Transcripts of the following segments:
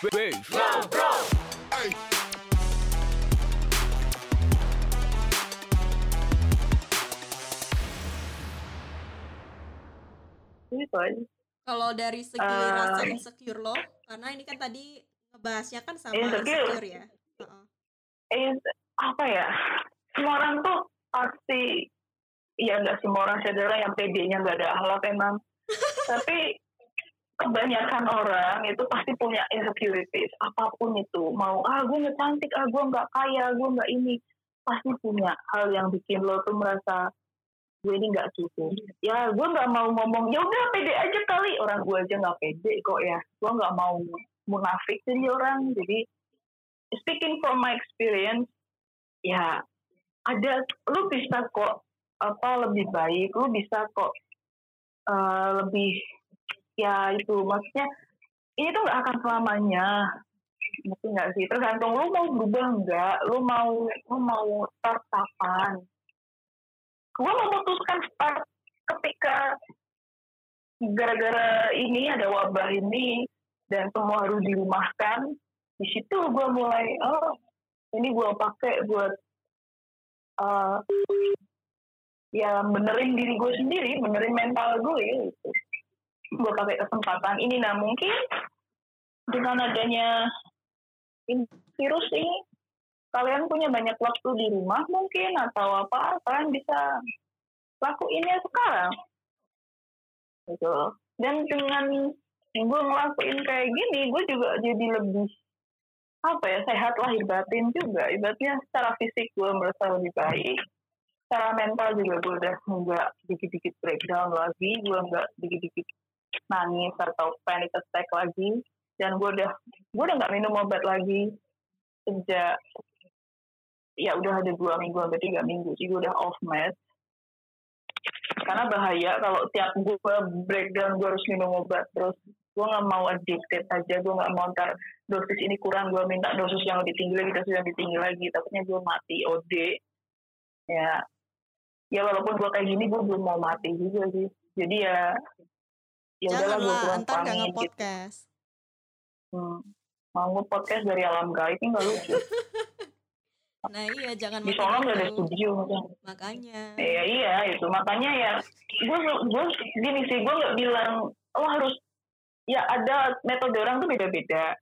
Itu aja. Kalau dari segi Eh. rasa insecure lo, karena ini kan tadi ngebahasnya kan sama Insecure. insecure ya. Heeh. Eh, apa ya? Semua orang tuh pasti ya nggak semua orang orang yang PD-nya nggak ada akhlak emang. Tapi kebanyakan orang itu pasti punya insecurities apa pun itu. Mau ah gue nggak cantik ah gue nggak kaya gue nggak ini. Pasti punya hal yang bikin lo tuh merasa gue ini nggak cukup. Ya gue nggak mau ngomong ya udah pede aja kali. Orang gue aja nggak pede kok ya. Gue nggak mau munafik jadi orang. Jadi speaking from my experience ya ada lu bisa kok apa lebih baik lu bisa kok eh, lebih ya itu. Maksudnya ini tuh nggak akan selamanya. Mungkin nggak sih? Tergantung lu mau berubah nggak? Lu mau lu mau start kapan? Gue memutuskan start ketika gara-gara ini ada wabah ini dan semua harus dirumahkan di situ gue mulai oh ini gue pakai buat eh, ya benerin diri gue sendiri benerin mental gue gitu gue pakai kesempatan ini. Nah mungkin dengan adanya virus ini kalian punya banyak waktu di rumah mungkin atau apa kalian bisa lakuin ya sekarang. Gitu. Dan dengan gue ngelakuin kayak gini gue juga jadi lebih apa ya sehat lahir batin juga. Ibaratnya secara fisik gue merasa lebih baik. Secara mental juga gue udah nggak dikit-dikit breakdown lagi gue nggak dikit-dikit nangis atau panic attack lagi. Dan gue udah gue udah nggak minum obat lagi sejak ya udah ada dua minggu sampai tiga minggu sih gue udah off med karena bahaya kalau tiap gue breakdown gue harus minum obat terus. Gue nggak mau addicted aja gue nggak mau ntar dosis ini kurang gue minta dosis yang lebih tinggi lagi dosis yang lebih tinggi lagi. Takutnya gue mati OD ya ya walaupun gue kayak gini gue belum mau mati juga sih. Jadi ya ya udahlah gue Janganlah, kurang ntar nggak pamit gitu nge-podcast. hmm. mau nge-podcast dari alam gaib ini nggak lucu Nah iya, jangan di sono nggak ada studio makanya Makanya. Iya iya itu makanya ya gue gue gini sih gue nggak bilang lo harus ya ada metode orang tuh beda-beda.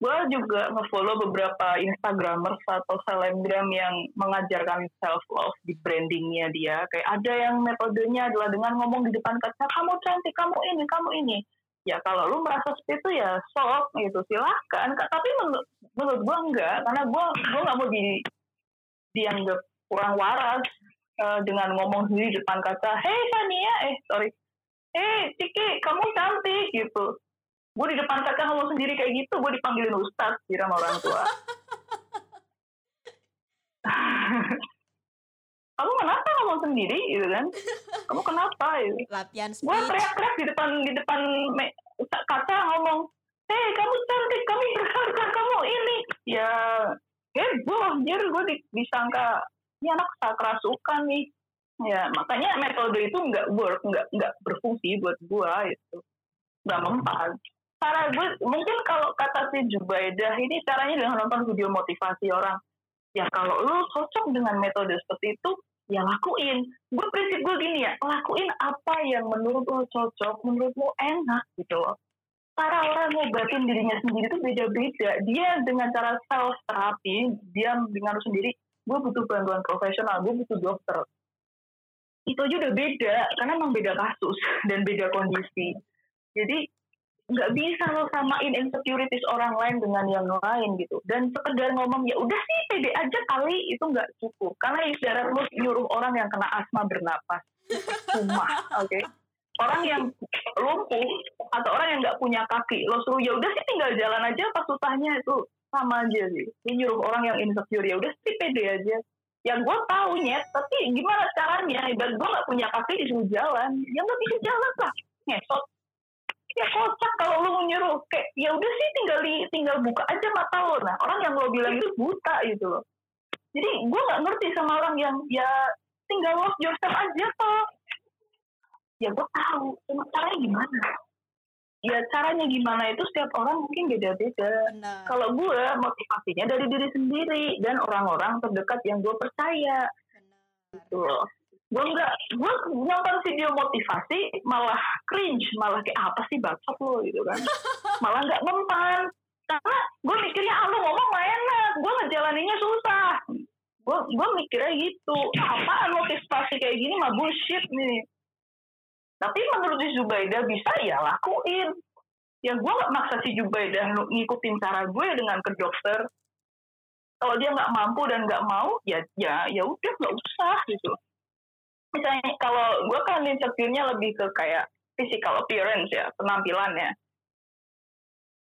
Gue juga ngefollow beberapa instagramers atau selebgram yang mengajarkan self love di brandingnya dia. Kayak ada yang metodenya adalah dengan ngomong di depan kaca kamu cantik kamu ini kamu ini. Ya kalau lu merasa seperti itu ya sok gitu silahkan. Tapi menurut menurut gue enggak karena gue gue nggak mau di dianggap kurang waras eh, dengan ngomong di depan kaca, hey Sania, eh sorry, hey Ciki, kamu cantik gitu. Gue di depan kaca ngomong sendiri kayak gitu, gue dipanggilin ustaz kira sama orang tua. kamu kenapa ngomong sendiri gitu kan? Kamu kenapa gitu? Latihan Gue teriak-teriak di depan di depan kaca ngomong, hei kamu cantik, kamu berharga, kamu ini. Ya heboh, anjir gue di, disangka ini anak kerasukan nih. Ya makanya metode itu nggak work, nggak nggak berfungsi buat gue itu, nggak mempan. Cara gue mungkin kalau kata si Jubaidah ini caranya dengan nonton video motivasi orang. Ya kalau lu cocok dengan metode seperti itu, ya lakuin. Gue prinsip gue gini ya, lakuin apa yang menurut lo cocok, menurut lo enak gitu loh. Cara orang ngobatin dirinya sendiri itu beda-beda. Dia dengan cara self terapi, dia dengan sendiri, gue butuh bantuan profesional, gue butuh dokter. Itu aja udah beda, karena emang beda kasus dan beda kondisi. Jadi nggak bisa lo samain insecurities orang lain dengan yang lain gitu. Dan sekedar ngomong ya udah sih pede aja kali. Itu nggak cukup. Karena ibarat lo nyuruh orang yang kena asma bernapas. Cuma oke? Orang yang lumpuh atau orang yang nggak punya kaki lo suruh ya udah sih tinggal jalan aja apa susahnya? Itu sama aja sih. Ini nyuruh orang yang insecure ya udah sih pede aja. Yang gue tahu nyet tapi gimana caranya? Ibarat gue nggak punya kaki disuruh jalan. Ya nggak bisa jalan lah. Ngesot ya kocak kalau lu nyuruh. Kayak ya udah sih tinggal di tinggal buka aja mata lo nah orang yang lo bilang itu buta gitu loh. Jadi gue nggak ngerti sama orang yang ya tinggal love yourself aja kok ya gue tahu. Cuma caranya gimana? Ya caranya gimana itu setiap orang mungkin beda-beda. Kalau gue motivasinya dari diri sendiri dan orang-orang terdekat yang gue percaya. Benar. Gitu loh gue nggak gue nonton video motivasi malah cringe malah kayak apa sih bacot lo gitu kan. Malah nggak mempan. Karena gue mikirnya ah lo ngomong mah enak. Gue ngejalaninnya susah. Gue gue mikirnya gitu. Apaan motivasi kayak gini mah bullshit nih. Tapi menurut si Zubaida bisa ya lakuin. Ya gue nggak maksa si Zubaida lu ngikutin cara gue dengan ke dokter. Kalau dia nggak mampu dan nggak mau ya ya ya udah nggak usah gitu misalnya kalau gue kan insecure-nya lebih ke kayak physical appearance ya penampilannya.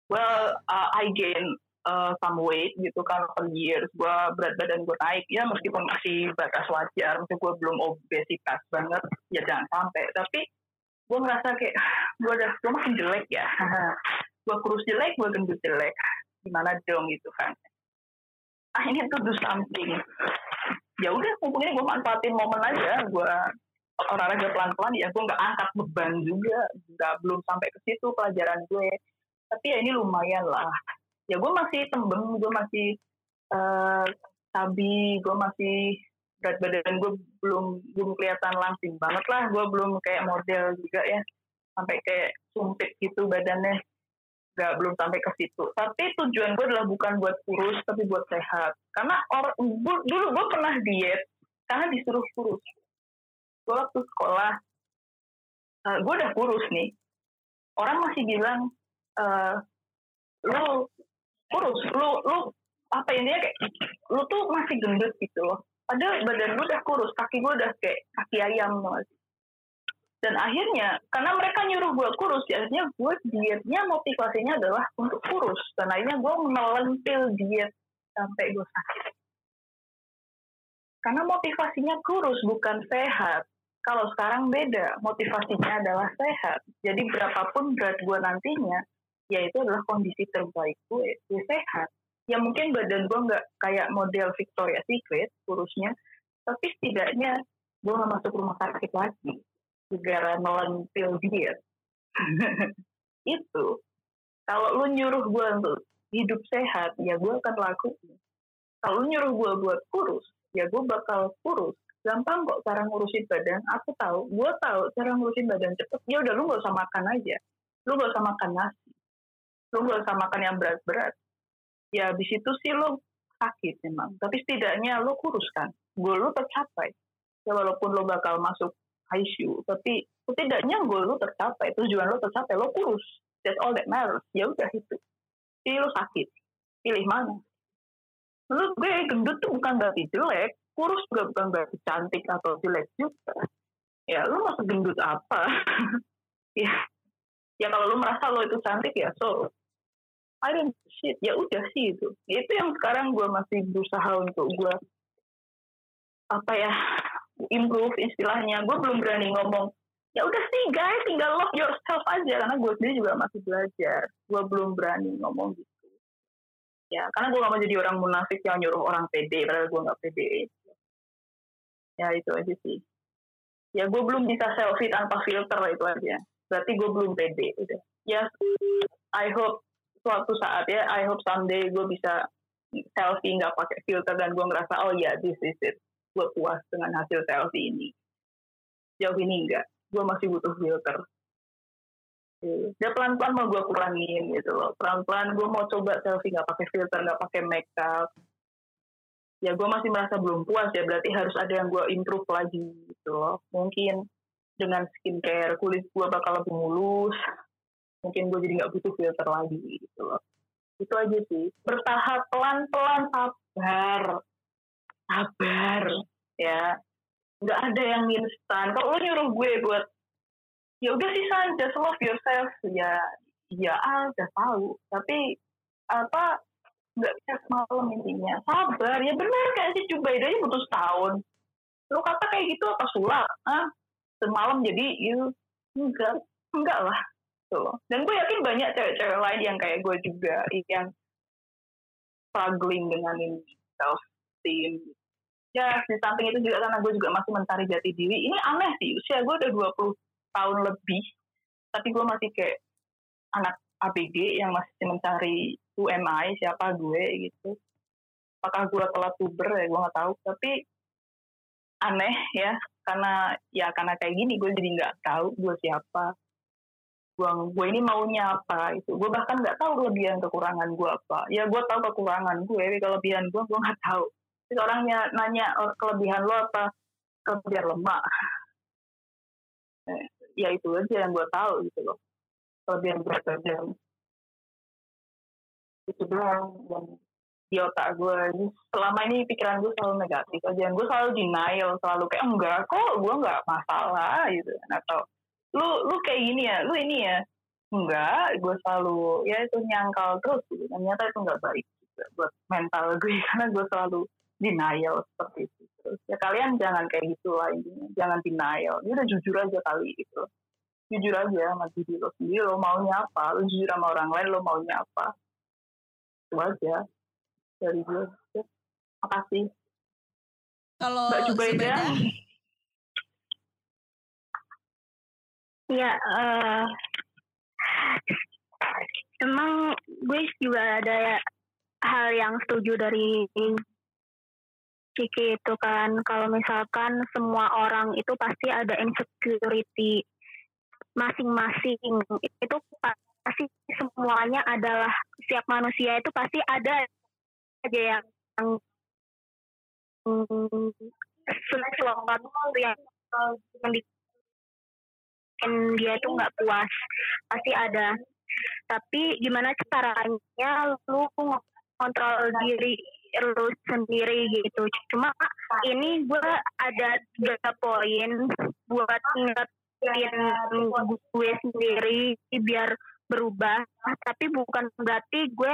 Well uh, I gain uh, some weight gitu kan over years gue berat badan gue naik. Ya meskipun masih batas wajar meskipun gue belum obesitas banget ya jangan sampai. Tapi gue ngerasa kayak gue udah gue makin jelek ya. Gue kurus jelek gue gendut jelek. Gimana dong gitu kan. Ah ini tuh do something ya udah mumpung ini gue manfaatin momen aja gue olahraga pelan-pelan ya gue nggak angkat beban juga nggak belum sampai ke situ pelajaran gue. Tapi ya ini lumayan lah. Ya gue masih tembem gue masih uh, sabi gue masih berat badan gue belum belum kelihatan langsing banget lah. Gue belum kayak model juga ya sampai kayak sumpit gitu badannya nggak belum sampai ke situ. Tapi tujuan gue adalah bukan buat kurus tapi buat sehat. Karena orang dulu gue pernah diet karena disuruh kurus. Gue waktu sekolah uh, gue udah kurus nih. Orang masih bilang uh, lu kurus lu lu apa intinya kayak lu tuh masih gendut gitu loh. Padahal badan gue udah kurus kaki gue udah kayak kaki ayam loh dan akhirnya karena mereka nyuruh gue kurus ya akhirnya gue dietnya motivasinya adalah untuk kurus. Dan akhirnya gue melentil diet sampai gue sakit. Karena motivasinya kurus bukan sehat. Kalau sekarang beda motivasinya adalah sehat. Jadi berapapun berat gue nantinya ya itu adalah kondisi terbaik gue gue sehat. Ya mungkin badan gue nggak kayak model Victoria Secret kurusnya. Tapi setidaknya gue nggak masuk rumah sakit lagi gara melentil diet itu kalau lu nyuruh gue untuk hidup sehat ya gue akan lakuin. Kalau lu nyuruh gue buat kurus ya gue bakal kurus. Gampang kok cara ngurusin badan. Aku tahu gue tahu cara ngurusin badan cepet. Ya udah lu gak usah makan aja. Lu gak usah makan nasi. Lu gak usah makan yang berat-berat. Ya di situ sih lu sakit memang. Tapi setidaknya lu kurus kan. Gue lu tercapai. Ya walaupun lu bakal masuk ICU tapi setidaknya gue lu tercapai tujuan lu tercapai lo kurus. That's all that matters. Ya udah itu. Pilih lu sakit. Pilih mana? Menurut gue gendut tuh bukan berarti jelek. Kurus juga bukan berarti cantik atau jelek juga. Ya lu masuk gendut apa? Ya. Ya kalau lu merasa lo itu cantik ya so I don't shit. Ya udah sih itu. Ya, itu yang sekarang gue masih berusaha untuk gue apa ya improve istilahnya. Gue belum berani ngomong ya udah sih guys tinggal love yourself aja. Karena gue sendiri juga masih belajar. Gue belum berani ngomong gitu. Ya karena gue gak mau jadi orang munafik yang nyuruh orang pede padahal gue gak pede. Ya itu aja sih. Ya gue belum bisa selfie tanpa filter itu aja. Berarti gue belum pede udah. Ya I hope suatu saat ya I hope someday gue bisa selfie nggak pakai filter dan gue ngerasa oh ya yeah, this is it gue puas dengan hasil selfie ini. Jauh ini enggak. Gue masih butuh filter. Ya pelan-pelan mau gue kurangin gitu loh. Pelan-pelan gue mau coba selfie nggak pakai filter nggak pakai makeup. Ya gue masih merasa belum puas ya. Berarti harus ada yang gue improve lagi gitu loh. Mungkin dengan skincare kulit gue bakal lebih mulus. Mungkin gue jadi nggak butuh filter lagi gitu loh. Itu aja sih. Bertahap pelan-pelan sabar sabar ya. Nggak ada yang instan. Kalau lo nyuruh gue buat ya udah sih san just love yourself. Ya ya ah udah tahu. Tapi apa nggak bisa semalam intinya. Sabar ya benar kayak si Jubaida aja butuh setahun. Lo kata kayak gitu apa sulap ah? Semalam jadi itu enggak enggak lah. Tuh. Dan gue yakin banyak cewek-cewek lain yang kayak gue juga yang struggling dengan ini self esteem ya di samping itu juga karena gue juga masih mencari jati diri. Ini aneh sih usia gue udah 20 tahun lebih tapi gue masih kayak anak ABG yang masih mencari UMI siapa gue gitu. Apakah gue telat puber ya gue nggak tahu. Tapi aneh ya karena ya karena kayak gini gue jadi nggak tahu gue siapa. Gue gue ini maunya apa itu gue bahkan nggak tahu kelebihan kekurangan gue apa. Ya gue tahu kekurangan gue tapi kelebihan gue gue nggak tahu Terus orangnya nanya oh, kelebihan lo apa? Kelebihan lemak eh, ya itu aja yang gue tahu gitu loh. Kelebihan berat badan. Itu doang yang di otak gue selama ini pikiran gue selalu negatif aja. Gue selalu denial selalu kayak enggak kok gue nggak masalah gitu kan. atau lu lu kayak gini ya lu ini ya. Enggak gue selalu ya itu nyangkal terus gitu. Ternyata itu nggak baik juga buat mental gue karena gue selalu denial seperti itu. Terus ya kalian jangan kayak gitu lah intinya. Jangan denial. Ya udah jujur aja kali gitu jujur aja sama diri lo sendiri lo maunya apa? Lo jujur sama orang lain lo maunya apa? Itu aja dari gue. Ya, makasih. Kalau Mbak Jubaida Ya, eh emang gue juga ada ya hal yang setuju dari Kiki itu kan. Kalau misalkan semua orang itu pasti ada insecurity masing-masing. Itu pasti semuanya adalah setiap manusia itu pasti ada aja yang yang sesuatu yang yang bikin dia itu nggak puas. Pasti ada. Tapi gimana caranya lu kontrol diri lu sendiri gitu. Cuma ini gue ada tiga poin buat ngingetin gue sendiri biar berubah. Tapi bukan berarti gue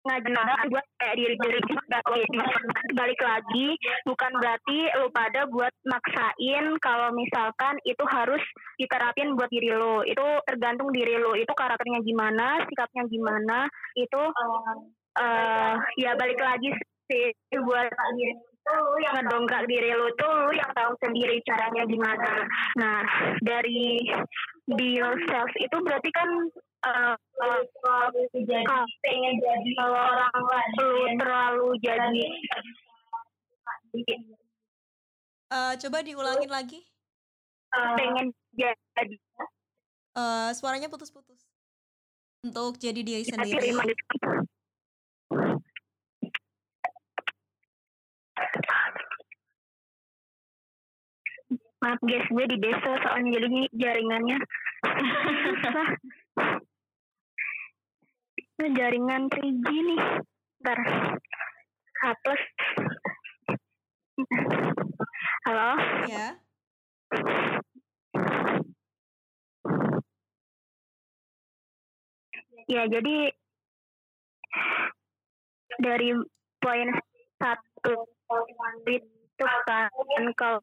ngajarin buat kayak diri diri balik lagi bukan berarti lu pada buat maksain kalau misalkan itu harus diterapin buat diri lo itu tergantung diri lo itu karakternya gimana sikapnya gimana itu eh ya balik lagi sih buat lu yang ngedongkrak diri lu tuh lu yang tahu sendiri caranya gimana nah dari be yourself itu berarti kan eh, jadi Ah. pengen jadi orang lain lu terlalu jadi eh, coba diulangin lagi. pengen jadi Eh, suaranya putus-putus. Untuk jadi diri kita sendiri. terima gitu. Maaf guys, gue di desa soalnya jadinya jaringannya susah. Ini jaringan 3G nih. Ntar. Hapus. Halo? Ya. Ya, jadi dari poin satu itu kan kalau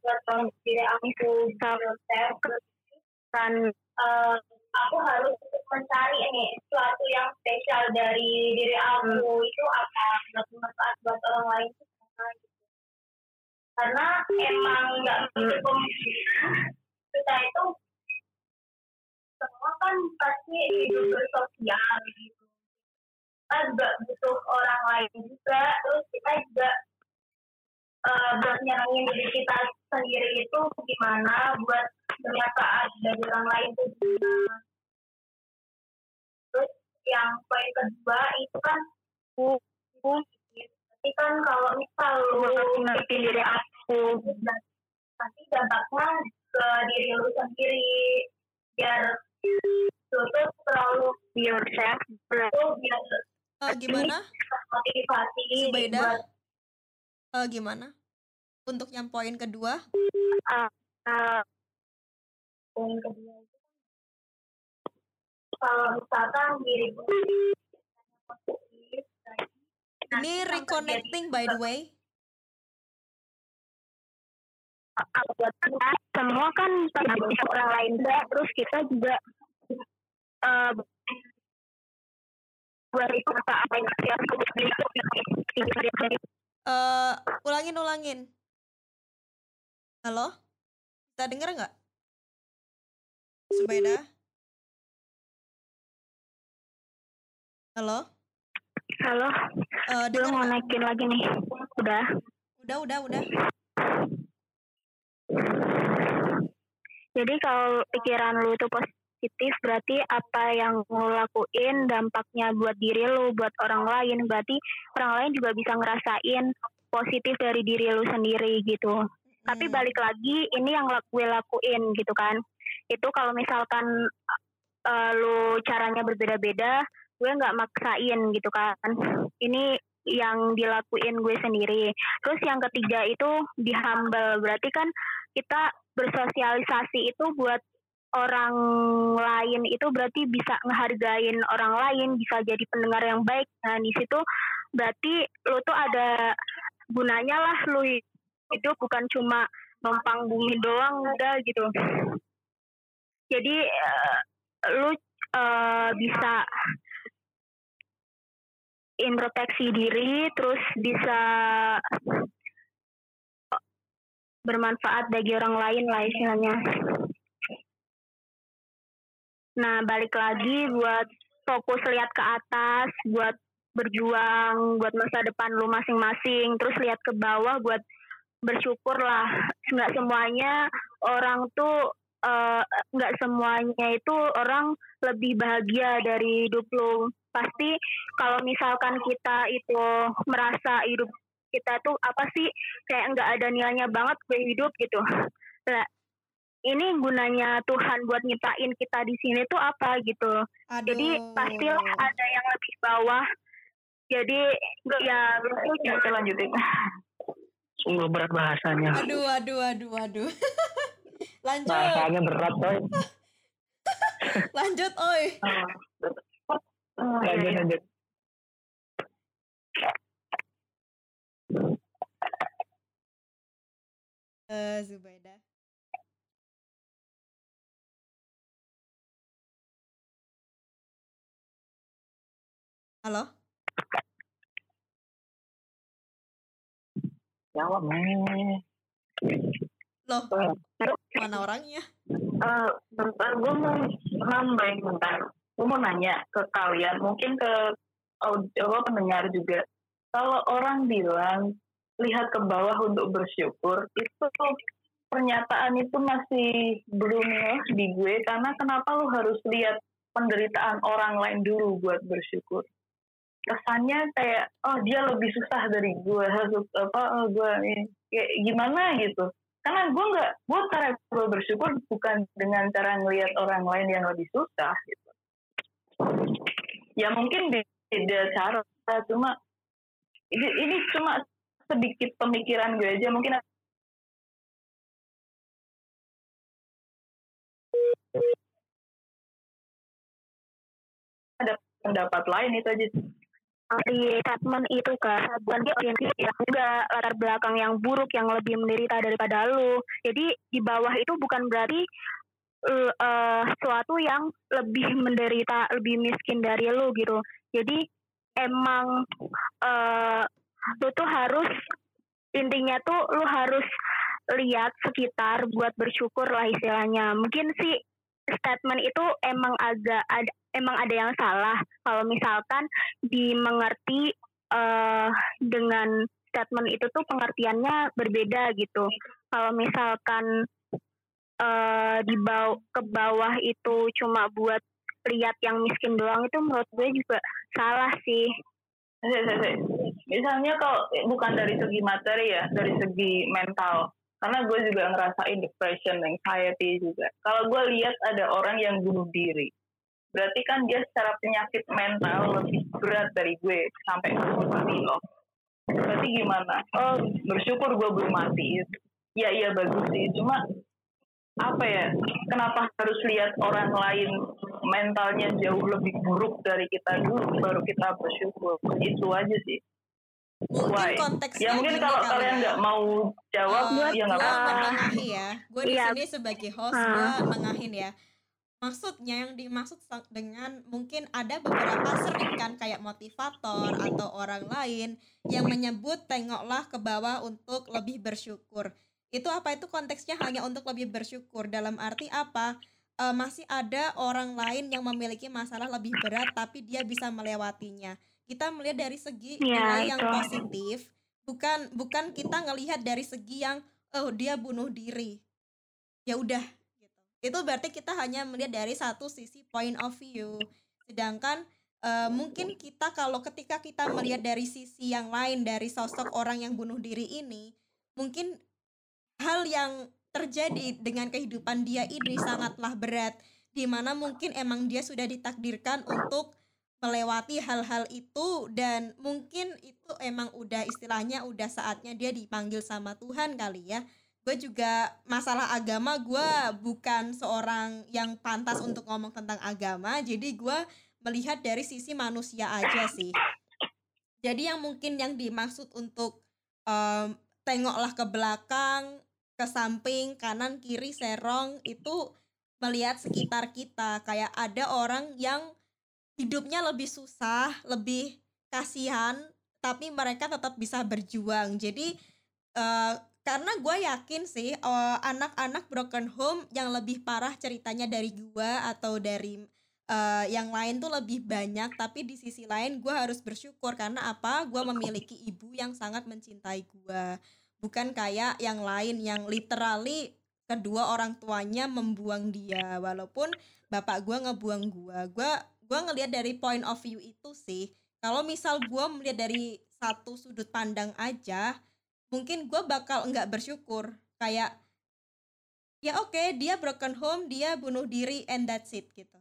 diri aku self kan eh, aku harus mencari nih sesuatu yang spesial dari diri aku. Itu apa buat bermanfaat buat orang lain gitu. karena emang nggak menutup kemungkinan kita itu semua kan pasti hidup bersosial gitu. Kita juga butuh orang lain juga. Terus kita juga eh, buat nyenengin diri kita sendiri itu gimana? Buat bermanfaat bagi orang lain itu gimana? Terus yang poin kedua itu kan tapi kan kalau misal lu ngerti diri aku pasti dampaknya ke diri lu sendiri. Biar lu tuh terlalu yourself tuh biar Eh, gimana? motivasi buat Eh, gimana? Untuk yang poin kedua, uh, poin kedua itu kalau misalkan diri ini reconnecting by the way. semua kan bisa orang lain terus kita juga eh buat itu apa yang harus Eh, ulangin ulangin. Halo? Bisa denger nggak? Zubaida? Halo? Halo, Eh gue dengar mau naikin lagi nih. Udah. Udah, udah, udah. Jadi kalau pikiran lu itu positif, berarti apa yang lu lakuin dampaknya buat diri lu, buat orang lain. Berarti orang lain juga bisa ngerasain positif dari diri lu sendiri gitu. Tapi Hmm. balik lagi, ini yang gue lakuin gitu kan. Itu kalau misalkan eh, lu caranya berbeda-beda, gue nggak maksain gitu kan. Ini yang dilakuin gue sendiri. Terus yang ketiga itu di humble. Berarti kan kita bersosialisasi itu buat orang lain itu berarti bisa ngehargain orang lain, bisa jadi pendengar yang baik. Nah, di situ berarti lu tuh ada gunanya lah lu hidup bukan cuma numpang bumi doang udah gitu. Jadi eh, lu eh, bisa introspeksi diri terus bisa bermanfaat bagi orang lain lah istilahnya. Nah balik lagi buat fokus lihat ke atas, buat berjuang, buat masa depan lu masing-masing, terus lihat ke bawah buat bersyukur lah. Nggak semuanya orang tuh eh, nggak semuanya itu orang lebih bahagia dari hidup lu. Pasti kalau misalkan kita itu merasa hidup kita tuh apa sih kayak nggak ada nilainya banget gue hidup gitu. Nah, ini gunanya Tuhan buat nyiptain kita di sini tuh apa gitu. Aduh. Jadi pastilah ada yang lebih bawah. Jadi ya lu Oke, lanjutin. Sungguh berat bahasanya. Aduh, aduh, aduh, aduh. lanjut, Bahasanya berat, coy. lanjut, oi. Lanjut, lanjut. Eh, Zubaida. Halo? Jawab, nih. Loh, mana orangnya? Eh, bentar, gue mau nambahin bentar. Gue mau nanya ke kalian, mungkin ke aud- apa, pendengar juga. Kalau orang bilang lihat ke bawah untuk bersyukur, itu pernyataan itu masih belum ngeh di gue karena kenapa lu harus lihat penderitaan orang lain dulu buat bersyukur. Kesannya kayak oh dia lebih susah dari gue, harus apa oh, gue kayak gimana? gitu. Karena gue nggak gue cara gue bersyukur bukan dengan cara ngelihat orang lain yang lebih susah gitu. Ya mungkin beda cara cuma ini, ini cuma sedikit pemikiran gue aja mungkin ada pendapat lain itu aja statement itu kan bukan dia orientasi juga latar belakang yang buruk yang lebih menderita daripada lu. Jadi di bawah itu bukan berarti eh, eh, suatu yang lebih menderita lebih miskin dari lu gitu. Jadi emang eh lu tuh harus intinya tuh lu harus lihat sekitar buat bersyukur lah istilahnya. Mungkin sih statement itu emang agak ada emang ada yang salah kalau misalkan dimengerti eh dengan statement itu tuh pengertiannya berbeda gitu. Kalau misalkan eh di baw- ke bawah itu cuma buat lihat yang miskin doang itu menurut gue juga salah sih. Misalnya kalau bukan dari segi materi ya, dari segi mental. Karena gue juga ngerasain depression, anxiety juga. Kalau gue lihat ada orang yang bunuh diri, berarti kan dia secara penyakit mental lebih berat dari gue sampai bunuh diri loh. Berarti gimana? Oh, bersyukur gue belum mati. Ya iya bagus sih, cuma apa ya? Kenapa harus lihat orang lain mentalnya jauh lebih buruk dari kita dulu baru kita bersyukur? Itu aja sih. Mungkin Why? konteksnya Ya mungkin kalau kali kalian nggak mau jawab Eh, ya nggak gua apa-apa. ya. Gue di Iya. sini sebagai host Ah. gue nengahin ya. Maksudnya yang dimaksud dengan mungkin ada beberapa sering kan kayak motivator atau orang lain yang menyebut tengoklah ke bawah untuk lebih bersyukur. Itu apa itu konteksnya hanya untuk lebih bersyukur dalam arti apa? eh, masih ada orang lain yang memiliki masalah lebih berat tapi dia bisa melewatinya kita melihat dari segi Iya, nilai yang itu. positif bukan bukan kita ngelihat dari segi yang oh dia bunuh diri. Ya udah gitu. Itu berarti kita hanya melihat dari satu sisi point of view. Sedangkan eh, mungkin kita kalau ketika kita melihat dari sisi yang lain dari sosok orang yang bunuh diri ini mungkin hal yang terjadi dengan kehidupan dia ini sangatlah berat di mana mungkin emang dia sudah ditakdirkan untuk melewati hal-hal itu dan mungkin itu emang udah istilahnya udah saatnya dia dipanggil sama Tuhan kali ya. Gue juga masalah agama gue bukan seorang yang pantas untuk ngomong tentang agama jadi gue melihat dari sisi manusia aja sih. Jadi yang mungkin yang dimaksud untuk em, tengoklah ke belakang ke samping kanan kiri serong itu melihat sekitar kita kayak ada orang yang hidupnya lebih susah lebih kasihan tapi mereka tetap bisa berjuang. Jadi eh, karena gue yakin sih eh, anak-anak broken home yang lebih parah ceritanya dari gue atau dari eh, yang lain tuh lebih banyak. Tapi di sisi lain gue harus bersyukur karena apa? Gue memiliki ibu yang sangat mencintai gue bukan kayak yang lain yang literally kedua orang tuanya membuang dia. Walaupun bapak gue ngebuang gue gue gue ngelihat dari point of view itu sih kalau misal gue melihat dari satu sudut pandang aja mungkin gue bakal nggak bersyukur. Kayak ya oke dia broken home dia bunuh diri and that's it gitu.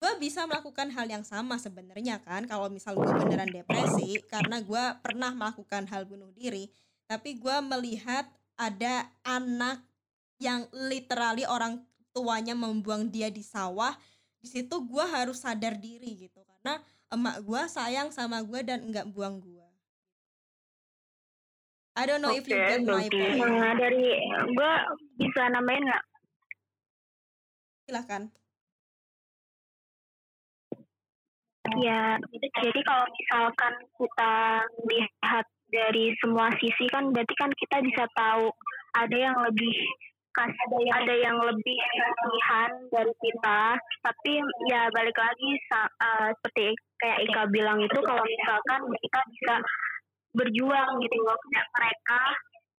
Gue bisa melakukan hal yang sama sebenarnya kan kalau misal gue beneran depresi karena gue pernah melakukan hal bunuh diri tapi gue melihat ada anak yang literally orang tuanya membuang dia di sawah di situ gue harus sadar diri gitu. Karena emak gue sayang sama gue dan nggak buang gue I don't know if you get my point. Nah, dari gue bisa nambahin nggak? silahkan Ya, jadi kalau misalkan kita lihat dari semua sisi kan berarti kan kita bisa tahu ada yang lebih kas ada yang lebih kasihan dari kita tapi ya balik lagi eh, seperti kayak Ika bilang itu kalau misalkan kita bisa berjuang gitu loh kayak mereka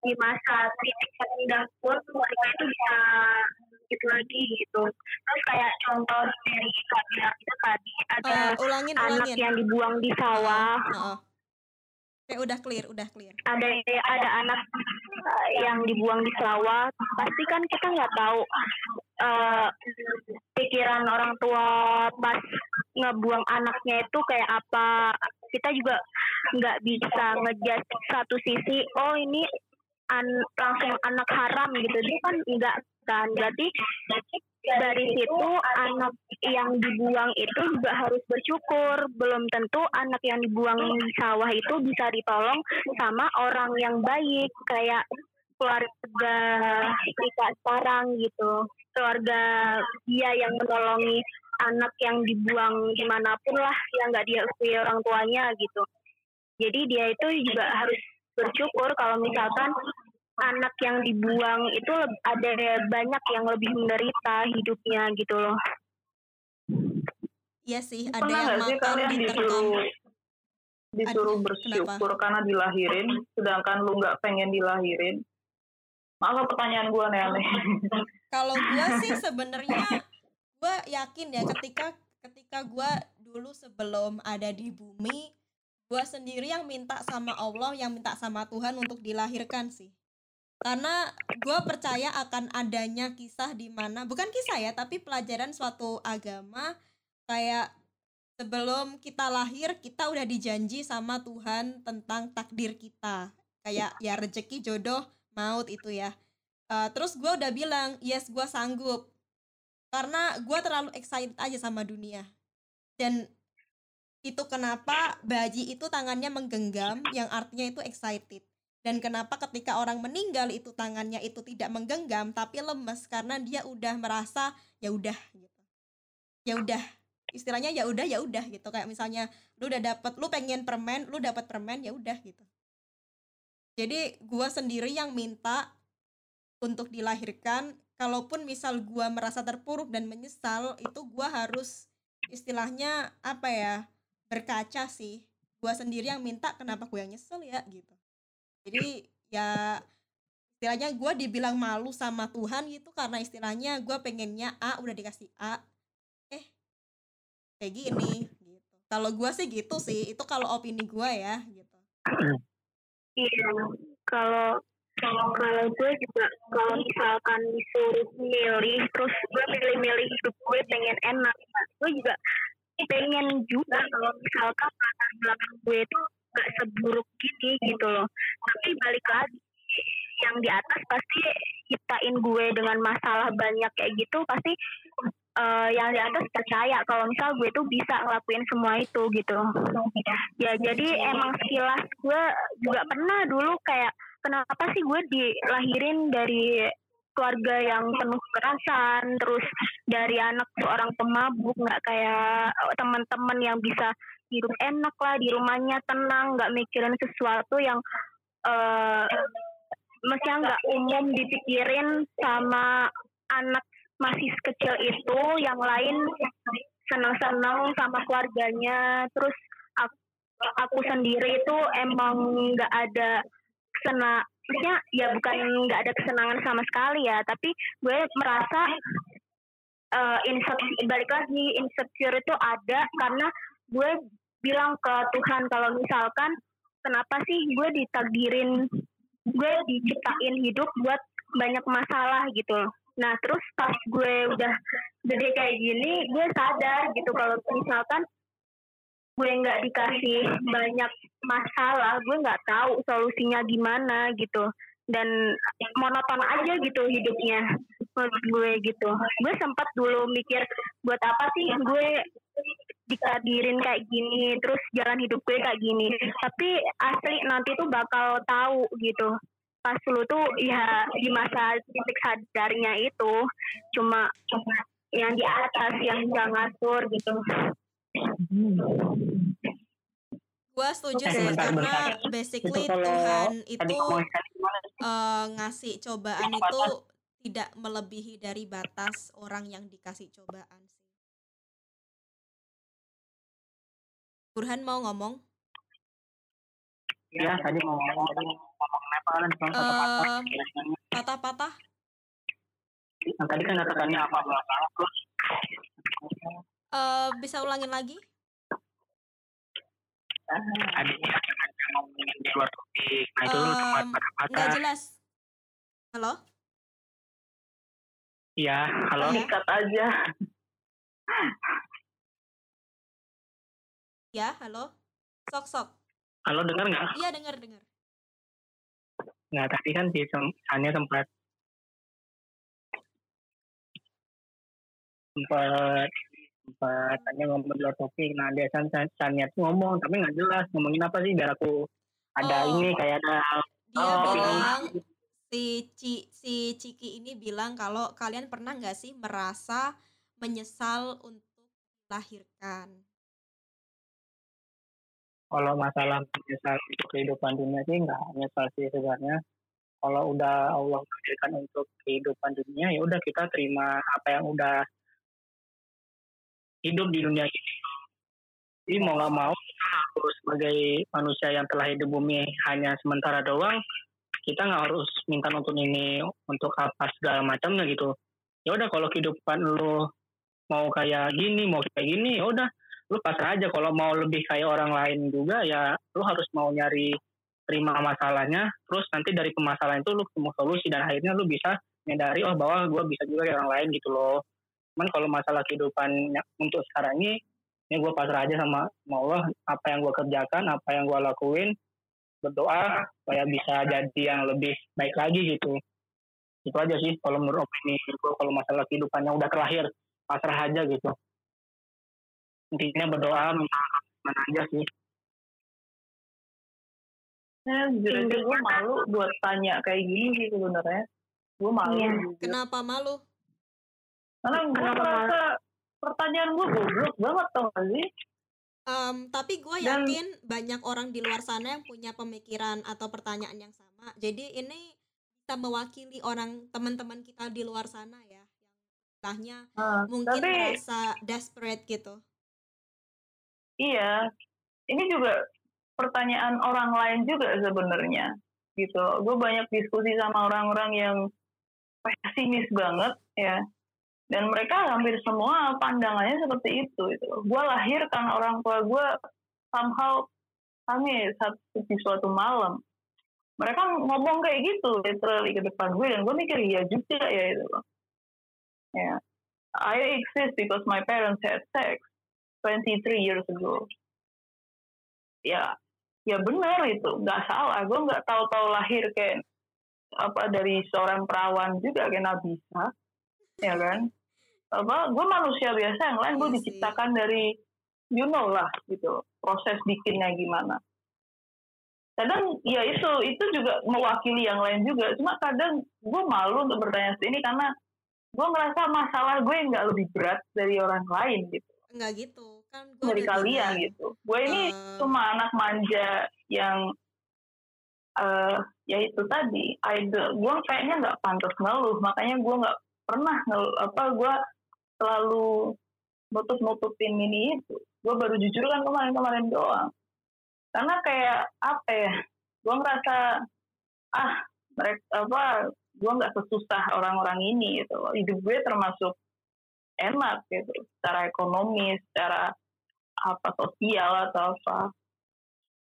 di masa titik terendah pun mereka itu bisa gitu lagi gitu. Terus kayak contoh dari Ika bilang itu tadi ada Eh, ulangin anak ulangin. yang dibuang di sawah. Heeh. Oke, udah clear udah clear. Ada ada anak uh, yang dibuang di sawah pasti kan kita nggak tahu uh, pikiran orang tua pas ngebuang anaknya itu kayak apa. Kita juga nggak bisa ngejudge satu sisi oh ini an- langsung anak haram gitu. Dia kan enggak kan? Berarti dari situ anak yang dibuang itu juga harus bersyukur. Belum tentu anak yang dibuang di sawah itu bisa ditolong sama orang yang baik kayak keluarga kita sekarang gitu. Keluarga dia yang menolongi anak yang dibuang di mana pun lah yang nggak diakui orang tuanya gitu. Jadi dia itu juga harus bersyukur kalau misalkan anak yang dibuang itu ada banyak yang lebih menderita hidupnya gitu loh iya sih ada Pernah yang sih kalian disuruh disuruh Ada- bersyukur karena dilahirin, sedangkan lu nggak pengen dilahirin? Maaf pertanyaan gua nih aneh. kalau gue sih sebenarnya gue yakin ya ketika ketika gue dulu sebelum ada di bumi gue sendiri yang minta sama Allah yang minta sama Tuhan untuk dilahirkan sih karena gue percaya akan adanya kisah di mana bukan kisah ya tapi pelajaran suatu agama kayak sebelum kita lahir kita udah dijanji sama Tuhan tentang takdir kita. Kayak ya rezeki jodoh maut itu ya. Eh, terus gue udah bilang yes gue sanggup. Karena gue terlalu excited aja sama dunia. Dan itu kenapa baji itu tangannya menggenggam yang artinya itu excited dan kenapa ketika orang meninggal itu tangannya itu tidak menggenggam tapi lemes? Karena dia udah merasa ya udah gitu. Ya udah istilahnya ya udah ya udah gitu. Kayak misalnya lu udah dapet lu pengen permen lu dapat permen ya udah gitu. Jadi gua sendiri yang minta untuk dilahirkan kalaupun misal gua merasa terpuruk dan menyesal itu gua harus istilahnya apa ya berkaca sih. Gua sendiri yang minta kenapa gue yang nyesel ya gitu jadi ya istilahnya gua dibilang malu sama Tuhan gitu karena istilahnya gua pengennya A udah dikasih A eh kayak gini gitu. Kalau gua sih gitu sih itu kalau opini gua ya gitu. Iya, kalau kalau kalau gue juga kalau misalkan disuruh milih terus gue milih-milih hidup gue pengen enak gue juga pengen juga kalau misalkan latar belakang gue itu gak seburuk gini gitu loh. Tapi balik lagi yang di atas pasti ciptain gue dengan masalah banyak kayak gitu pasti eh, yang di atas percaya kalau misal gue tuh bisa ngelakuin semua itu gitu. Ya jadi emang sekilas gue juga pernah dulu kayak kenapa sih gue dilahirin dari keluarga yang penuh kekerasan terus dari anak seorang pemabuk nggak kayak teman-teman yang bisa hidup enak lah di rumahnya tenang nggak mikirin sesuatu yang eh maksudnya nggak umum dipikirin sama anak masih kecil itu yang lain senang-senang sama keluarganya. Terus aku, aku sendiri itu emang nggak ada sena maksudnya ya bukan nggak ada kesenangan sama sekali ya tapi gue merasa eh insecure balik lagi insecure itu ada karena gue bilang ke Tuhan kalau misalkan kenapa sih gue ditakdirin gue diciptain hidup buat banyak masalah gitu. Nah terus pas gue udah gede kayak gini gue sadar gitu kalau misalkan gue nggak dikasih banyak masalah gue nggak tahu solusinya gimana gitu. Dan monoton aja gitu hidupnya menurut gue gitu. Gue sempat dulu mikir buat apa sih gue dikadirin kayak gini terus jalan hidup gue kayak gini. Tapi asli nanti tuh bakal tahu gitu. Pas lu tuh ya di masa titik sadarnya itu cuma cuma yang di atas yang bisa ngatur gitu. Gua setuju sih bentar, karena bentar. basically Itu kalau Tuhan itu eh, ngasih cobaan itu tidak melebihi dari batas orang yang dikasih cobaan Burhan mau ngomong? Ya, tadi mau ngomong tadi ngomong apa kan cuma kata-kata. Em, patah-patah? Yang tadi kan katakannya apa masalah terus Eh, bisa ulangin lagi? tadi katakannya ngomongin di luar topik. Nah itu lu cuma Em, kata-kata. Nggak jelas. Halo? Iya, halo. Iya. Sikat aja. Ya, halo? Sok sok. Halo dengar nggak? Iya dengar dengar. Nggak tadi kan di Sania sempat sempat sempat tanya ngomong di luar topik. Nah dia kan Sania tuh ngomong tapi nggak jelas ngomongin apa sih biar aku ada Oh. ini kayak ada Dia Oh. bilang si Ci, si Ciki ini bilang kalau kalian pernah nggak sih merasa menyesal untuk dilahirkan? Kalau masalah menyesal untuk kehidupan dunia sih nggak nyesal sih sebenarnya. Kalau udah Allah takdirkan untuk kehidupan dunia ya udah kita terima apa yang udah hidup di dunia ini. Jadi mau nggak mau harus sebagai manusia yang telah hidup bumi hanya sementara doang kita nggak harus minta untuk ini untuk apa segala macamnya gitu. Ya udah kalau kehidupan lu mau kayak gini mau kayak gini ya udah lu pasrah aja kalau mau lebih kayak orang lain juga ya lu harus mau nyari terima masalahnya terus nanti dari permasalahan itu lu ketemu solusi dan akhirnya lu bisa menyadari oh bahwa gue bisa juga kayak orang lain gitu loh. Cuman kalau masalah kehidupan untuk sekarang ini ini gue pasrah aja sama, sama Allah apa yang gue kerjakan apa yang gue lakuin berdoa supaya bisa jadi yang lebih baik lagi gitu. Itu aja sih kalau menurut opini gue kalau masalah kehidupannya udah terakhir pasrah aja gitu intinya berdoa aja sih Nah, jujur aja gue malu buat tanya kayak gini sih sebenarnya. Gue malu. Iya. Kenapa malu? Karena gue Kenapa merasa pertanyaan gue goblok banget tau gak sih? Em, tapi gue Dan- yakin banyak orang di luar sana yang punya pemikiran atau pertanyaan yang sama. Jadi ini bisa mewakili orang teman-teman kita di luar sana ya yang istilahnya Nah, mungkin tapi merasa desperate gitu iya, ini juga pertanyaan orang lain juga sebenarnya gitu. Gue banyak diskusi sama orang-orang yang pesimis banget ya. Dan mereka hampir semua pandangannya seperti itu gitu. Gue lahir karena orang tua gue somehow nangis satu di suatu malam. Mereka ngomong kayak gitu literally ke depan gue dan gue mikir iya juga ya itu loh. Ya. I exist because my parents had sex 23 years ago. Ya, ya benar itu, nggak salah. Gue nggak tahu-tahu lahir kayak apa dari seorang perawan juga kayak Nabisa, ya kan? Apa, gue manusia biasa yang lain, gue Iya diciptakan dari you know lah gitu, proses bikinnya gimana. Kadang ya itu, itu juga mewakili yang lain juga. Cuma kadang gue malu untuk bertanya ini karena gue ngerasa masalah gue nggak lebih berat dari orang lain gitu enggak gitu kan dari kalian gitu. Gue ini Eh. cuma anak manja yang eh ya itu tadi, idol. Gue kayaknya nggak pantas ngeluh, makanya gue nggak pernah ngeluh. Apa gue selalu nutup-nutupin ini itu. Gue baru jujur kan kemarin-kemarin doang. Karena kayak apa ya? Gue ngerasa ah mereka apa? Gue nggak sesusah orang-orang ini gitu. Hidup gue termasuk enak gitu secara ekonomi secara apa sosial atau apa.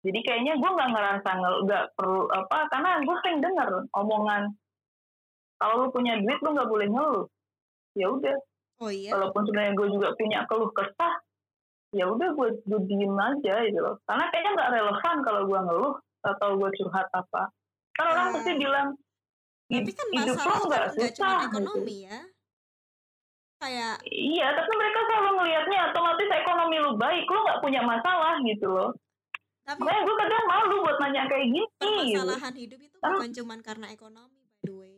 Jadi kayaknya gue nggak ngerasa nggak perlu apa karena gue sering denger omongan kalau lu punya duit lu nggak boleh ngeluh. Ya udah. Oh iya. Walaupun sebenarnya gue juga punya keluh kesah ya udah gue gue diem aja gitu loh. Karena kayaknya nggak relevan kalau gue ngeluh atau gue curhat apa. Kan orang Ah. pasti bilang tapi kan hidup masalah lo nggak kan susah. gitu. ekonomi ya kayak Iya, tapi mereka selalu ngelihatnya otomatis ekonomi lu baik, lu nggak punya masalah gitu loh. tapi Makanya gue kadang malu buat nanya kayak gini. Permasalahan hidup itu Kan- bukan cuma karena ekonomi by the way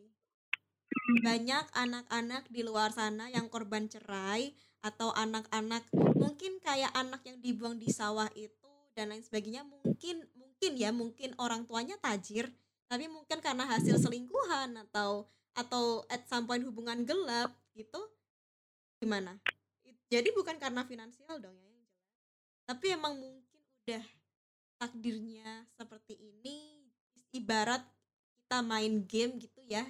banyak anak-anak di luar sana yang korban cerai atau anak-anak mungkin kayak anak yang dibuang di sawah itu dan lain sebagainya mungkin mungkin ya mungkin orang tuanya tajir tapi mungkin karena hasil selingkuhan atau atau at some point hubungan gelap gitu gimana? Jadi bukan karena finansial dong ya yang jelas. Tapi emang mungkin udah takdirnya seperti ini ibarat kita main game gitu ya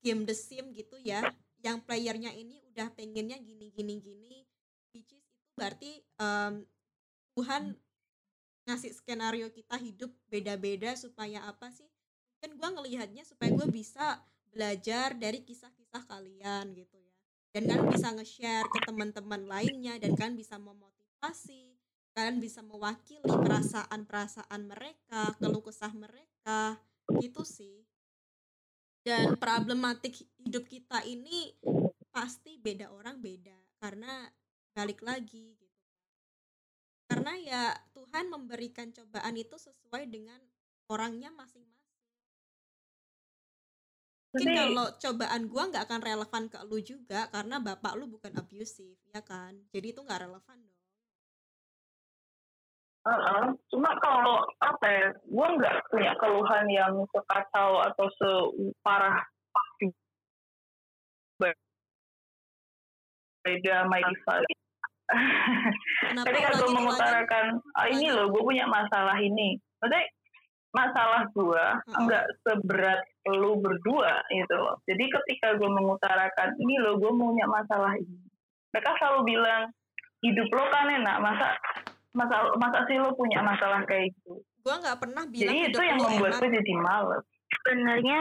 game The Sim gitu ya yang playernya ini udah pengennya gini gini gini which is itu berarti em, Tuhan ngasih skenario kita hidup beda-beda supaya apa sih? Kan gue ngelihatnya supaya gue bisa belajar dari kisah-kisah kalian gitu dan kalian bisa nge-share ke teman-teman lainnya dan kalian bisa memotivasi kalian bisa mewakili perasaan-perasaan mereka keluh kesah mereka gitu sih. Dan problematik hidup kita ini pasti beda orang beda karena balik lagi gitu. Karena ya Tuhan memberikan cobaan itu sesuai dengan orangnya masing-masing mungkin Tapi- kalau cobaan gua nggak akan relevan ke lu juga karena bapak lu bukan abusive ya kan jadi itu nggak relevan dong Heeh. Cuma kalau apa ya, gue nggak punya keluhan yang sekacau atau separah beda my ulangi gue ulangi mengutarakan, ah ini loh, gue punya masalah ini. Maksudnya masalah gue nggak seberat lu berdua gitu loh. Jadi ketika gue mengutarakan, ini loh, gue punya masalah ini. Mereka selalu bilang, hidup lo kan enak, masa masa masa sih lo punya masalah kayak gitu. gua nggak pernah bilang Jadi itu yang membuat gue jadi males. Sebenarnya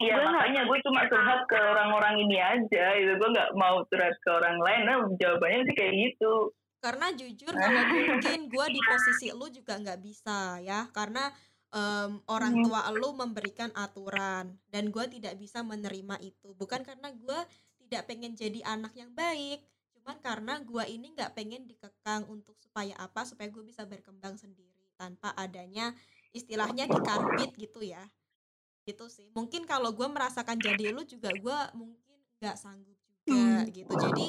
Iya Gue makanya gue cuma curhat ke orang-orang ini aja gitu. Gue nggak mau curhat ke orang lain. Nah, jawabannya sih kayak gitu. Karena jujur kalau mungkin gue di posisi lu juga nggak bisa ya karena em, orang Hmm. tua lu memberikan aturan dan gue tidak bisa menerima itu. Bukan karena gue tidak pengen jadi anak yang baik cuman karena gue ini nggak pengen dikekang untuk supaya apa? Supaya gue bisa berkembang sendiri tanpa adanya istilahnya dikarbit gitu ya. Gitu sih. Mungkin kalau gue merasakan jadi lu juga gue mungkin nggak sanggup juga gitu. Jadi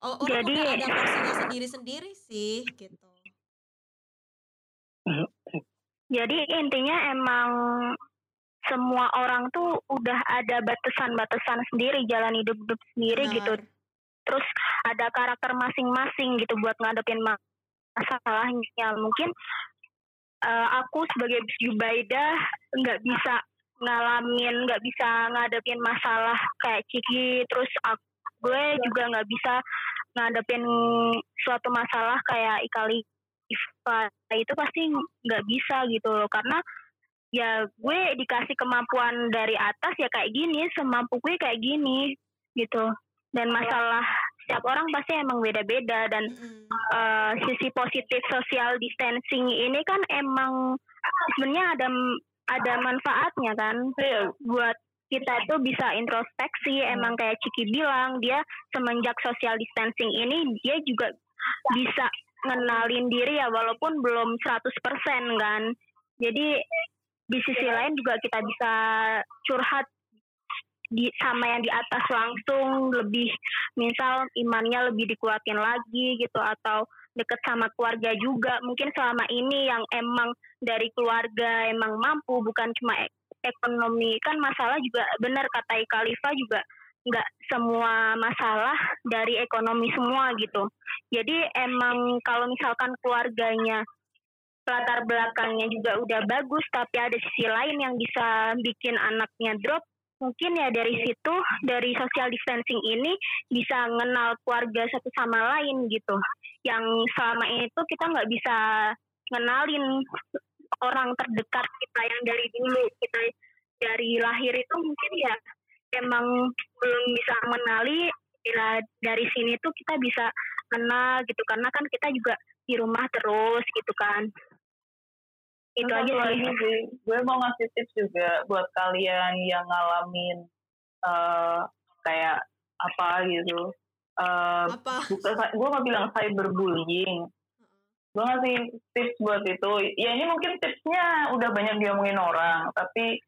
orang Jadi- udah ada porsinya sendiri-sendiri sih gitu? Jadi intinya emang semua orang tuh udah ada batasan-batasan sendiri jalan hidup hidup sendiri Benar. gitu terus ada karakter masing-masing gitu buat ngadepin ma- masalahnya. Mungkin eh, aku sebagai Zubaidah nggak bisa ngalamin nggak bisa ngadepin masalah kayak Ciki terus aku, gue juga nggak bisa ngadepin suatu masalah kayak Ikali Iva. Itu pasti nggak bisa gitu loh karena ya gue dikasih kemampuan dari atas ya kayak gini semampu gue kayak gini gitu. Dan masalah setiap orang pasti emang beda-beda dan Mm-mm. eh, sisi positif social distancing ini kan emang sebenarnya ada ada manfaatnya kan Iya, buat kita tuh bisa introspeksi emang kayak Ciki bilang dia semenjak social distancing ini dia juga bisa ngenalin diri ya walaupun belum 100% kan. Jadi di sisi lain juga kita bisa curhat di sama yang di atas langsung lebih misal imannya lebih dikuatin lagi gitu atau deket sama keluarga juga. Mungkin selama ini yang emang dari keluarga emang mampu bukan cuma ekonomi. Kan masalah juga benar kata Khalifa juga nggak semua masalah dari ekonomi semua gitu. Jadi emang kalau misalkan keluarganya latar belakangnya juga udah bagus tapi ada sisi lain yang bisa bikin anaknya drop mungkin ya dari situ dari social distancing ini bisa ngenal keluarga satu sama lain gitu. Yang selama ini tuh kita nggak bisa ngenalin orang terdekat kita yang dari dulu kita dari lahir itu mungkin ya emang belum bisa mengenali bila dari sini tuh kita bisa kenal gitu. Karena kan kita juga di rumah terus gitu kan. Itu aja lagi sih, gue mau ngasih tips juga buat kalian yang ngalamin eh kayak apa gitu. Eh apa? bukan gue nggak bilang cyberbullying. Gue ngasih tips buat itu. Ya ini mungkin tipsnya udah banyak diomongin orang, tapi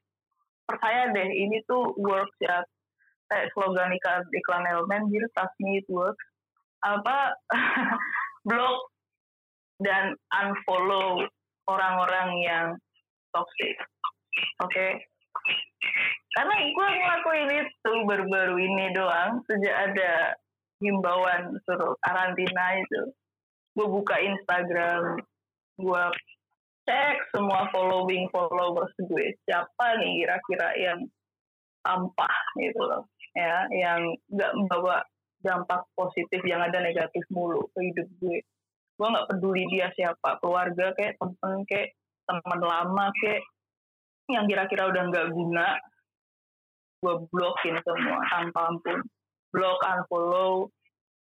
percaya deh ini tuh works ya. Kayak slogan iklan, iklan elemen, trust me it works. Apa, blog dan unfollow orang-orang yang toxic. Oke. Karena gue ngelakuin itu baru-baru ini doang sejak ada himbauan suruh karantina itu. Gue buka Instagram, gue cek semua following followers gue. Siapa nih kira-kira yang sampah gitu loh ya yang nggak membawa dampak positif yang ada negatif mulu ke hidup gue. Gue nggak peduli dia siapa keluarga kayak temen kayak teman lama kayak yang kira-kira udah nggak guna gue blokin semua tanpa ampun. Block unfollow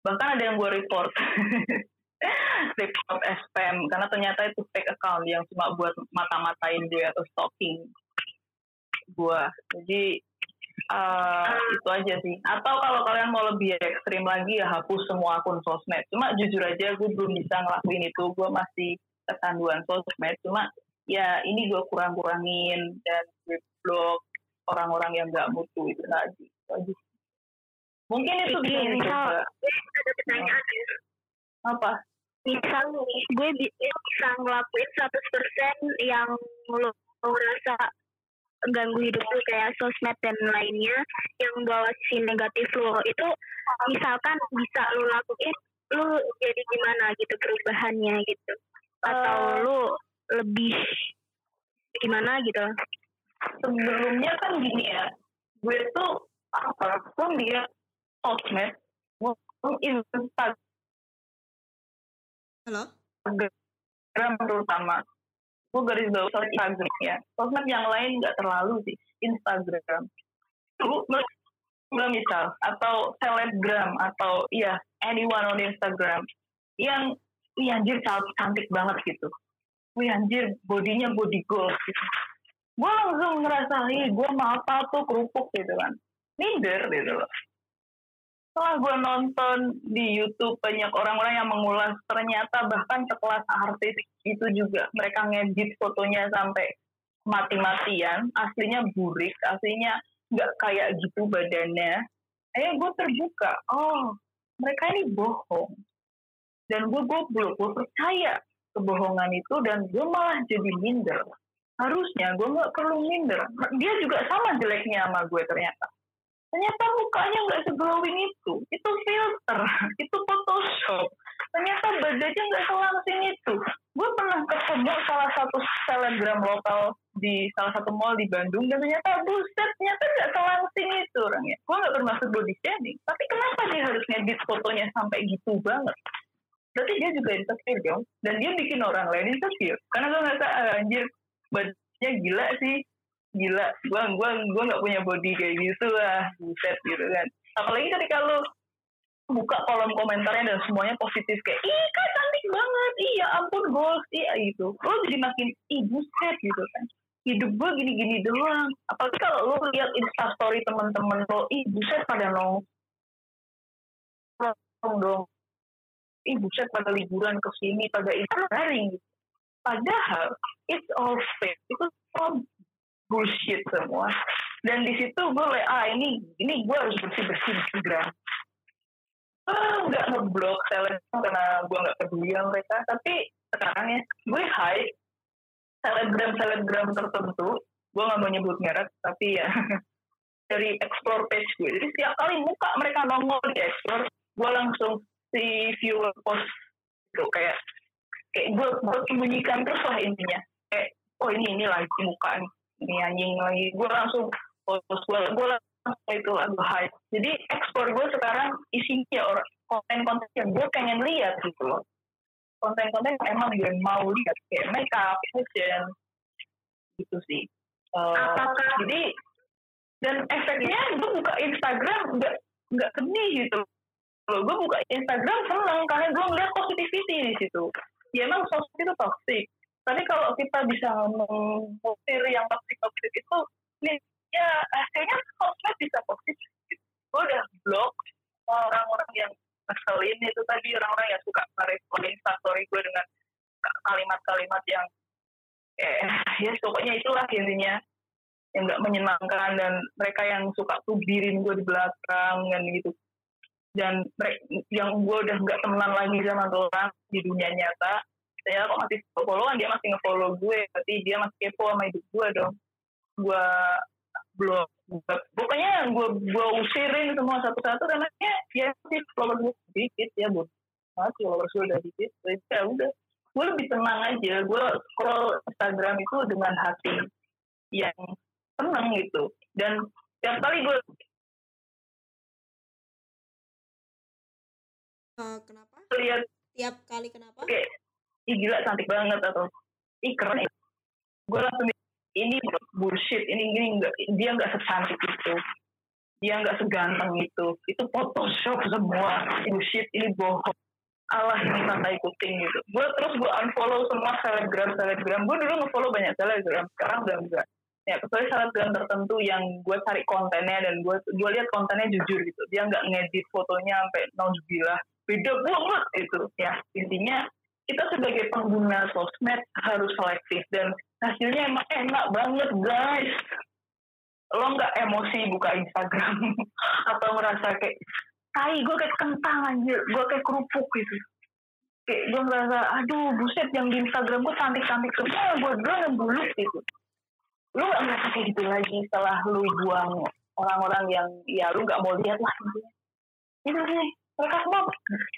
bahkan ada yang gue report report spam. Karena ternyata itu fake account yang cuma buat mata-matain gue atau stalking gue jadi eh, itu aja sih. Atau kalau kalian mau lebih ekstrim lagi ya hapus semua akun sosmed. Cuma jujur aja gue belum bisa ngelakuin itu. Gue masih kecanduan sosmed. Cuma ya ini gue kurang-kurangin dan gue blok orang-orang yang gak mutu itu tadi Itu aja sih. mungkin itu gue ada pertanyaan ya. Apa? Misal nih. Gue bi- bisa ngelakuin 100% yang lo lo rasa ganggu hidup lu kayak sosmed dan lainnya yang bawa sisi negatif lo itu misalkan bisa lo lakuin lu jadi gimana gitu perubahannya gitu? Atau Eh. lu lebih gimana gitu? Sebelumnya kan gini ya gue tuh apa pun dia sosmed gue Instagram halo terutama gue garis bawah Instagram ya sosmed yang lain nggak terlalu sih Instagram gue misal atau selebgram atau iya anyone on Instagram yang Wih anjir cantik, banget gitu. Wih anjir bodinya body goals gitu. Gue langsung ngerasa, gue mau apa tuh kerupuk gitu kan. Minder gitu loh. Setelah gue nonton di YouTube banyak orang-orang yang mengulas ternyata bahkan sekelas artis itu juga mereka ngedit fotonya sampai mati-matian, aslinya burik, aslinya nggak kayak gitu badannya. Eh gue terbuka, oh mereka ini bohong. Dan gue goblok gue percaya kebohongan itu dan gue malah jadi minder. Harusnya gue nggak perlu minder. Dia juga sama jeleknya sama gue ternyata ternyata mukanya nggak seglowing itu. Itu filter. Itu photoshop. Ternyata badannya nggak selangsing itu. Gue pernah ketemu salah satu selebgram lokal di salah satu mall di Bandung dan ternyata buset ternyata nggak selangsing itu orangnya. Gue nggak bermaksud body shaming tapi kenapa dia harus ngedit fotonya sampai gitu banget? Berarti dia juga insecure dong dan dia bikin orang lain insecure. Karena gue ngerasa ah, anjir badannya gila sih gila gua gua gua nggak punya body kayak gitu lah buset gitu kan. Apalagi ketika lu buka kolom komentarnya dan semuanya positif kayak ih kak cantik banget iya ampun goals iya gitu. Lo jadi makin ih buset gitu kan. Hidup gue gini-gini doang. Apalagi kalau lo lihat instastory teman-teman lo ih buset pada nong dong. Ih buset pada liburan ke sini pada itu garing padahal it's all fake. Itu bullshit semua. Dan di situ gue ah ini ini gue harus bersih bersih Instagram ah nggak ngeblok selebgram karena gue nggak peduli sama mereka. Tapi sekarang ya gue hide selebgram selebgram tertentu. Gue nggak mau nyebut merek tapi ya dari explore page gue jadi setiap kali muka mereka nongol di explore gue langsung si viewer post itu kayak kayak gue gue sembunyikan terus lah intinya. Kayak oh ini ini lagi muka nih ini anjing lagi. Gue langsung post gue gue langsung itu lagu hype jadi ekspor gue sekarang isinya orang konten-konten yang gue pengen lihat gitu loh. Konten-konten yang emang gue mau lihat. Kayak makeup fashion gitu sih. Uh, jadi dan efeknya gue buka Instagram nggak nggak sedih gitu. Loh gue buka Instagram seneng karena gue ngeliat positivity di situ. Ya emang sosmed itu toxic tapi kalau kita bisa mengusir yang toxic-toxic itu, nih, ya kayaknya sosmed bisa positif. Gue udah blok orang-orang yang ngeselin itu tadi, orang-orang yang suka merespon instastory gue dengan kalimat-kalimat yang eh ya pokoknya itulah intinya yang nggak menyenangkan dan mereka yang suka tubirin gue di belakang dan gitu dan yang gue udah nggak temenan lagi sama orang di dunia nyata saya kok masih followan dia masih ngefollow gue berarti dia masih kepo sama hidup gue dong. Gue belum pokoknya gue gue usirin semua satu-satu karena ya ya sih followers gue sedikit ya buat masih followers gue udah sedikit jadi ya udah. Gue lebih tenang aja gue scroll Instagram itu dengan hati yang tenang gitu. Dan setiap kali gue uh, kenapa? Lihat tiap kali kenapa? Kayak ih gila cantik banget atau ih keren gue langsung ini bullshit ini ini enggak dia nggak secantik itu. Dia nggak seganteng itu. Itu photoshop semua. Bullshit ini bohong. Allah ini santai ikutin gitu. Gue terus gue unfollow semua selebgram selebgram gue dulu ngefollow banyak selebgram sekarang udah enggak ya kecuali selebgram tertentu yang gue cari kontennya dan gue gue lihat kontennya jujur gitu. Dia nggak ngedit fotonya sampai nauzubillah beda banget itu ya intinya kita sebagai pengguna sosmed harus selektif dan hasilnya emang enak banget guys. Lo nggak emosi buka Instagram atau merasa kayak tai gue kayak kentang anjir. Gue kayak kerupuk gitu. Kayak gue merasa aduh buset yang di Instagram gue cantik-cantik semua gue yang buluk gitu. Lu gak merasa kayak gitu lagi setelah lu buang orang-orang yang ya lu gak mau lihat lah. Intinya itu sih? Mereka semua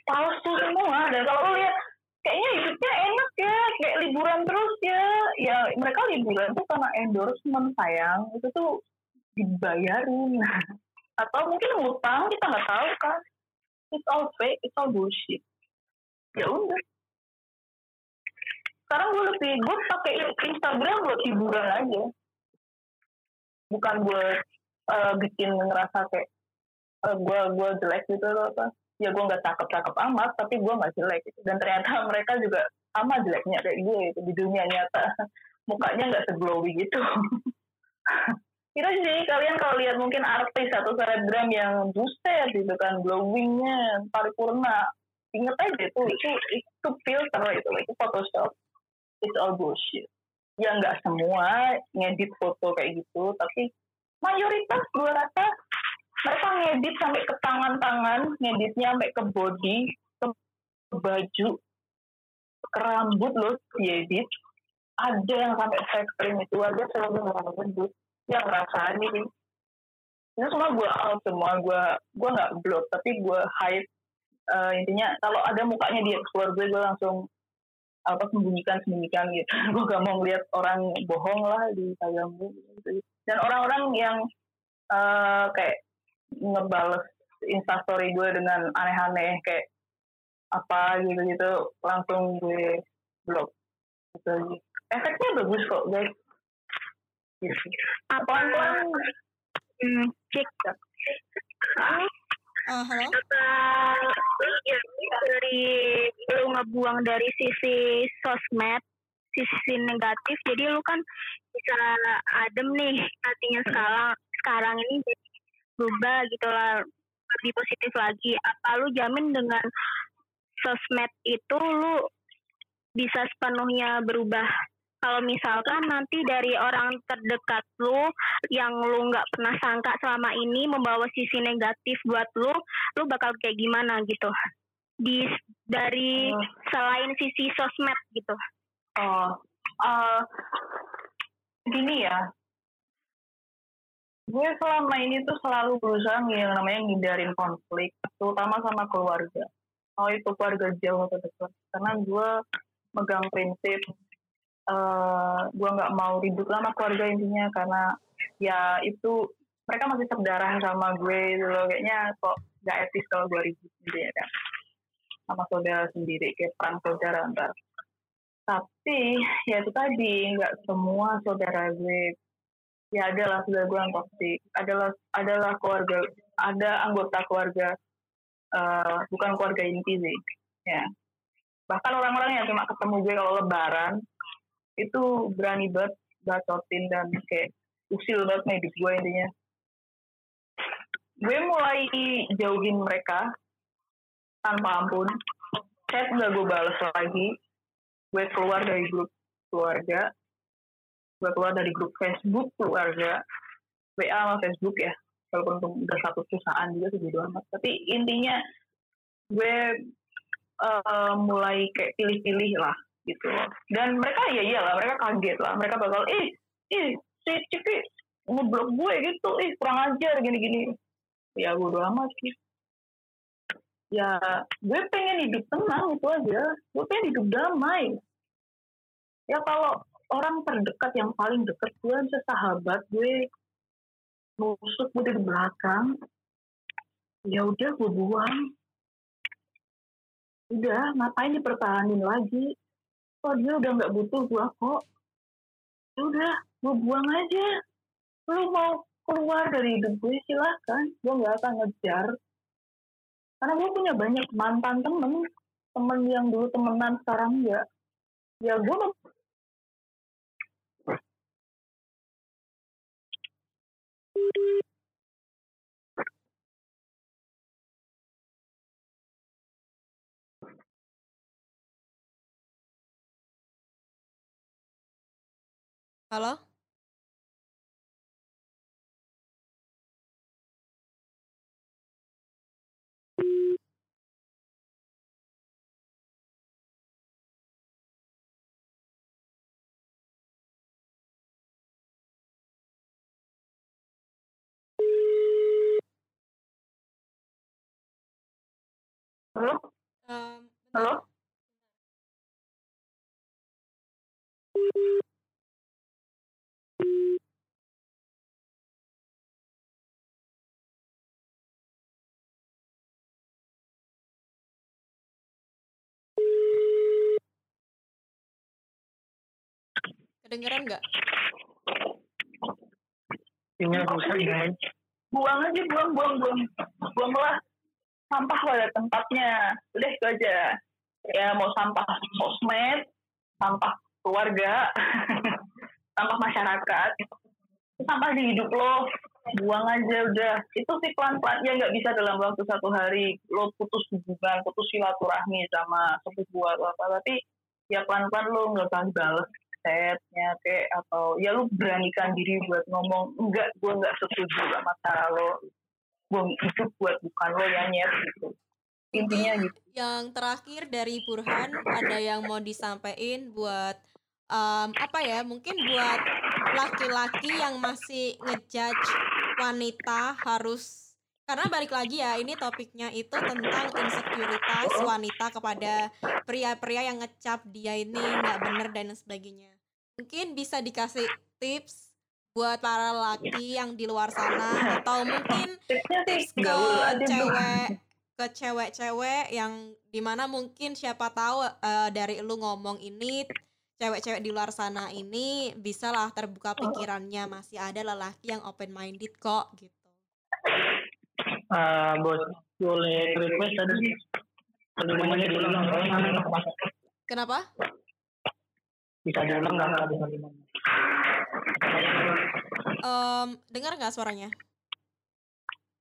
palsu semua. Dan kalau lu lihat kayaknya hidupnya enak ya kayak liburan terus ya. Ya mereka liburan tuh karena endorsement sayang. Itu tuh dibayarin. Atau mungkin ngutang kita nggak tahu kan. It's all fake it's all bullshit. Ya udah. Sekarang gue lebih gue pakai Instagram buat hiburan aja. Bukan buat uh, bikin ngerasa kayak uh, gue gue jelek gitu atau apa ya gue nggak cakep-cakep amat tapi gue nggak jelek gitu. dan ternyata mereka juga sama jeleknya kayak gue gitu di dunia nyata. Mukanya nggak seglowy gitu. Itu sih kalian kalau lihat mungkin artis atau selebgram yang buset gitu kan glowingnya paripurna. Inget aja itu itu itu filter itu itu photoshop. It's all bullshit. Ya nggak semua ngedit foto kayak gitu tapi mayoritas gue rasa mereka ngedit sampai ke tangan-tangan ngeditnya sampai ke body ke baju ke rambut loh diedit. Ada yang sampai ekstrim itu ada selalu gendut yang ngerasain ini ini semua gue out semua gue gue nggak blok tapi gue hide. Uh, intinya kalau ada mukanya di explore gue gue langsung apa sembunyikan sembunyikan gitu. Gue gak mau ngeliat orang bohong lah di Instagram gue gitu. dan orang-orang yang uh, kayak ngebales instastory gue dengan aneh-aneh kayak apa gitu-gitu langsung gue blok. Gitu efeknya bagus kok guys. Gitu. pelan-pelan. Hmm, cek. Uh, halo? Dari lu ngebuang dari sisi sosmed, sisi negatif, jadi lu kan bisa adem nih artinya sekarang sekarang ini jadi berubah gitu lah lebih positif lagi. Apa lu jamin dengan sosmed itu lu bisa sepenuhnya berubah kalau misalkan nanti dari orang terdekat lu yang lu nggak pernah sangka selama ini membawa sisi negatif buat lu, lu bakal kayak gimana gitu? Di dari oh. selain sisi sosmed gitu. Oh, uh, gini ya. Gue selama ini tuh selalu berusaha yang namanya ngindarin konflik, terutama sama keluarga. Oh itu keluarga jauh atau dekat. Karena gue megang prinsip uh, gue nggak mau ribut sama keluarga intinya karena ya itu mereka masih sedarah sama gue gitu loh kayaknya kok nggak etis kalau gue ribut gitu ya kan sama saudara sendiri kayak perang saudara antar tapi ya itu tadi nggak semua saudara gue ya adalah saudara gue yang toksik adalah adalah keluarga ada anggota keluarga uh, bukan keluarga inti sih ya. Bahkan orang-orang yang cuma ketemu gue kalau lebaran itu berani banget bacotin dan kayak usil banget hidup gue intinya. Gue mulai jauhin mereka tanpa ampun. Chat nggak gue balas lagi. Gue keluar dari grup keluarga gue keluar dari grup Facebook keluarga WA sama Facebook ya walaupun udah satu perusahaan juga sih amat tapi intinya gue uh, mulai kayak pilih-pilih lah gitu. Dan mereka ya iyalah, mereka kaget lah. Mereka bakal, ih, ih, si Ciki ngeblok gue gitu, ih kurang ajar gini-gini. Ya udah amat sih. Ya gue pengen hidup tenang itu aja. Gue pengen hidup damai. Ya kalau orang terdekat yang paling dekat gue bisa sahabat gue nusuk gue di belakang. Ya udah gue buang udah ngapain dipertahanin lagi? Kok dia udah nggak butuh gua kok? Ya udah gua buang aja. Lu mau keluar dari hidup gue silahkan gue nggak akan ngejar. Karena gue punya banyak mantan temen. Temen yang dulu temenan sekarang enggak ya gue Halo? Halo? Um, Halo? Kedengeran nggak? Sinyal rusak guys. Buang aja, buang, buang, buang. Buanglah sampah pada tempatnya. Udah itu aja. Ya mau sampah sosmed, sampah keluarga, sampah masyarakat, sampah di hidup lo, buang aja udah. Itu sih pelan-pelan ya nggak bisa dalam waktu satu hari lo putus hubungan, putus silaturahmi sama sepupu atau apa. Tapi ya pelan-pelan lo nggak akan balas chatnya kayak atau ya lu beranikan diri buat ngomong enggak gue enggak setuju sama cara lo gue itu buat bukan lo ya nyet gitu. Intinya gitu. yang terakhir dari Burhan ada yang mau disampaikan buat um, apa ya mungkin buat laki-laki yang masih ngejudge wanita harus karena balik lagi ya ini topiknya itu tentang insekuritas wanita kepada pria-pria yang ngecap dia ini nggak bener dan sebagainya. Mungkin bisa dikasih tips buat para laki yang di luar sana atau mungkin tips ke cewek ke cewek-cewek yang di mana mungkin siapa tahu uh, dari lu ngomong ini cewek-cewek di luar sana ini bisalah terbuka pikirannya masih ada lelaki yang open minded kok gitu. Uh, bos boleh request tadi kelimanya diulang Kenapa? Bisa diulang nggak? Um, dengar nggak suaranya?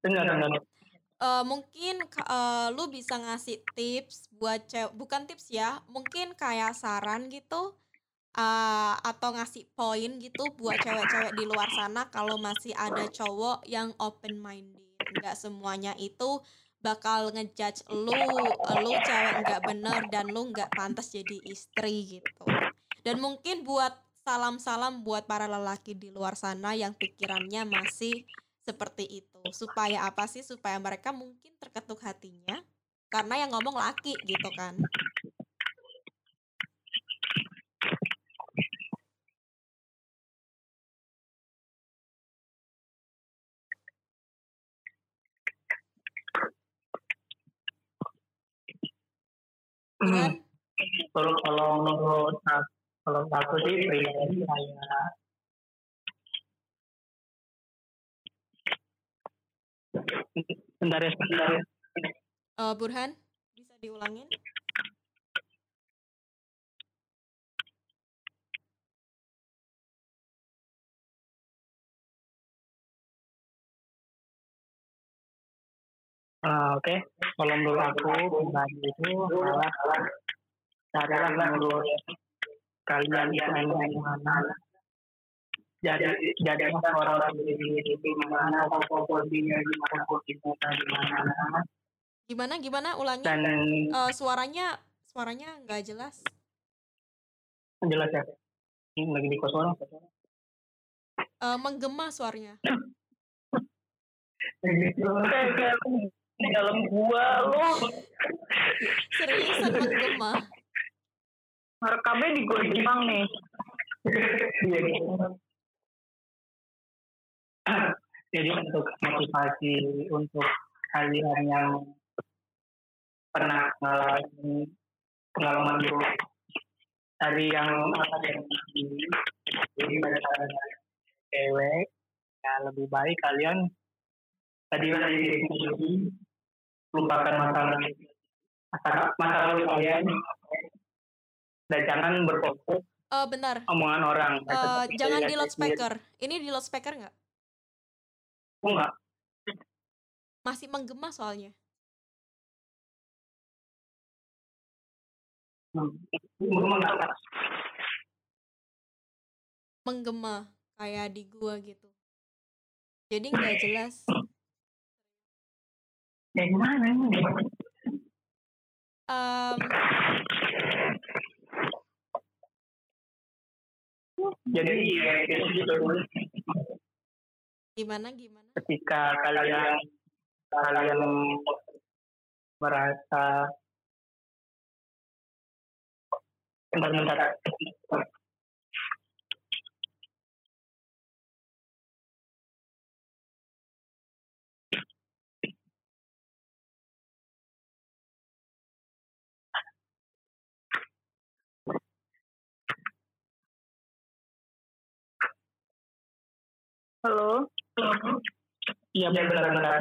Dengar, dengar. Uh, mungkin uh, lu bisa ngasih tips buat cewek, bukan tips ya, mungkin kayak saran gitu uh, atau ngasih poin gitu buat cewek-cewek di luar sana kalau masih ada cowok yang open minded nggak semuanya itu bakal ngejudge lu lu cewek nggak bener dan lu nggak pantas jadi istri gitu dan mungkin buat salam-salam buat para lelaki di luar sana yang pikirannya masih seperti itu. Supaya apa sih? Supaya mereka mungkin terketuk hatinya karena yang ngomong laki gitu kan. Hmm. Kalau kalau menurut kalau aku sih pribadi saya Bentar ya, sebentar ya. Uh, Burhan, bisa diulangin? Uh, Oke, okay. kalau menurut aku pribadi itu adalah carilah menurut kalian itu yang mana jadi jadi orang di mana posisinya di mana posisinya di mana gimana? Gimana? Ulangi. Dan uh, suaranya suaranya nggak jelas. Jelas ya? Ini lagi di kos orang uh, menggema suaranya. Di dalam gua lo seriusan menggema rekamnya di gua Jepang nih. Jadi untuk motivasi untuk kalian yang pernah mengalami pengalaman buruk dari yang apa yang jadi pada saat cewek ya lebih baik kalian tadi tadi lupakan masalah masalah masalah kalian dan jangan berfokus uh, bentar. omongan orang. Uh, jangan di loudspeaker ini di loudspeaker nggak? Oh, enggak masih menggema soalnya. Menggema kayak di gua gitu. Jadi nggak jelas. Ini? Um, jadi ya itu gitu gimana gimana? Ketika kalian kalian merasa bentar-bentar halo iya benar-benar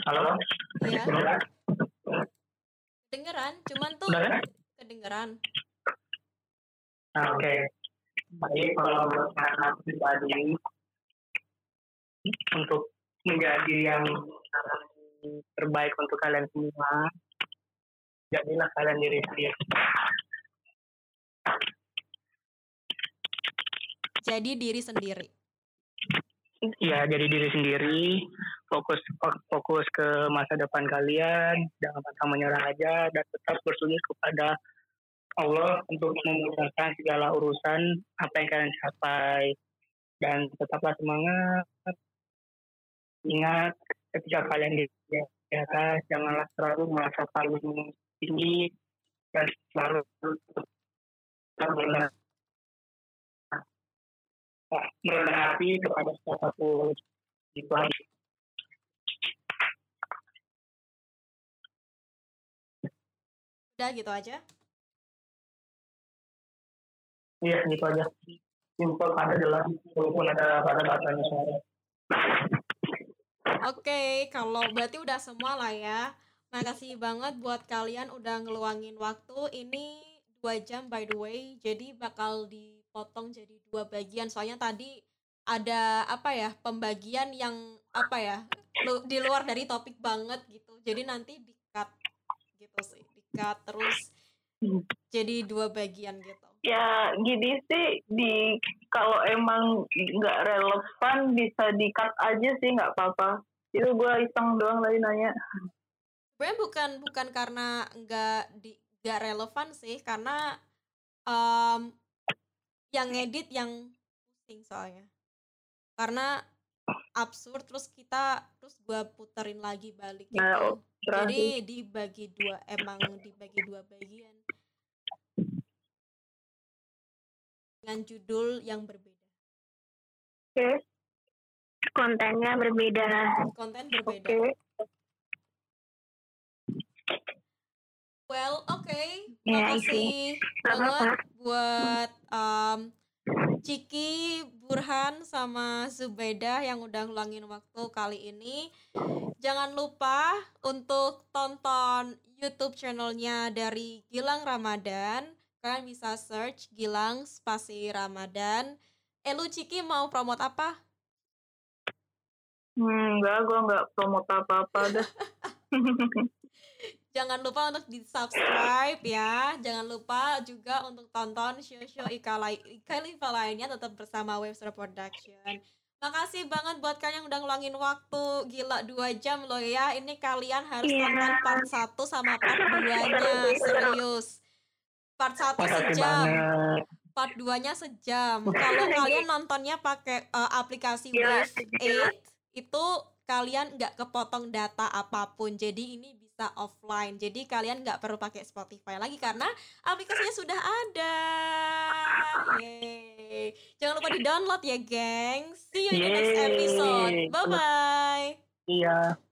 Halo? Iya. Kedengeran, cuman tuh Udah, kan? kedengeran. Nah, Oke. Okay. Baik, kalau menurut saya pribadi untuk menjadi yang terbaik untuk kalian semua, jadilah kalian diri sendiri. jadi diri sendiri. Ya jadi diri sendiri. Fokus fokus ke masa depan kalian. Jangan pantang menyerah aja. Dan tetap bersujud kepada Allah untuk memudahkan segala urusan apa yang kalian capai. Dan tetaplah semangat ingat ketika kalian di atas janganlah selalu merasa paling tinggi dan selalu benar merendah hati kepada siapa pun itu aja. Udah gitu aja. Iya, gitu aja. Simpel, ada jelas, walaupun ada kata-katanya semua. Oke, kalau berarti udah semua lah ya. Makasih banget buat kalian udah ngeluangin waktu. Ini dua jam by the way, jadi bakal dipotong jadi dua bagian. Soalnya tadi ada apa ya pembagian yang apa ya lu, di luar dari topik banget gitu. Jadi nanti di cut gitu sih, di cut terus jadi dua bagian gitu. Ya gini sih di kalau emang nggak relevan bisa di cut aja sih nggak apa-apa. Itu gue iseng doang tadi nanya. Sebenarnya bukan bukan karena nggak di nggak relevan sih karena um, yang ngedit yang pusing soalnya karena absurd terus kita terus gue puterin lagi balik gitu Nah, jadi dibagi dua emang dibagi dua bagian dengan judul yang berbeda Oke. Kontennya berbeda. konten berbeda Oke. well oke Ya, makasih Nggak banget buat um, Ciki, Burhan, sama Zubeda yang udah ngulangin waktu kali ini. Jangan lupa untuk tonton YouTube channelnya dari Gilang Ramadan. Kalian bisa search Gilang spasi Ramadan. Eh lu Ciki mau promote apa? Hmm, enggak, gue nggak promote apa-apa dah. Jangan lupa untuk di subscribe ya. Jangan lupa juga untuk tonton show-show Ika, Ika Liva lainnya tetap bersama Webster Production. Makasih banget buat kalian yang udah ngulangin waktu Gila dua jam loh ya Ini kalian harus Iya. nonton part 1 sama part 2 nya Serius Part 1 Makasih sejam. banget. Part 2 nya sejam. Kalau kalian nontonnya pakai eh, aplikasi Iya. Wave 8 Itu kalian nggak kepotong data apa pun. Jadi ini bisa offline. Jadi kalian nggak perlu pakai Spotify lagi Karena aplikasinya sudah ada. Yeay. Jangan lupa di download ya geng See you in the next episode. Bye bye Iya.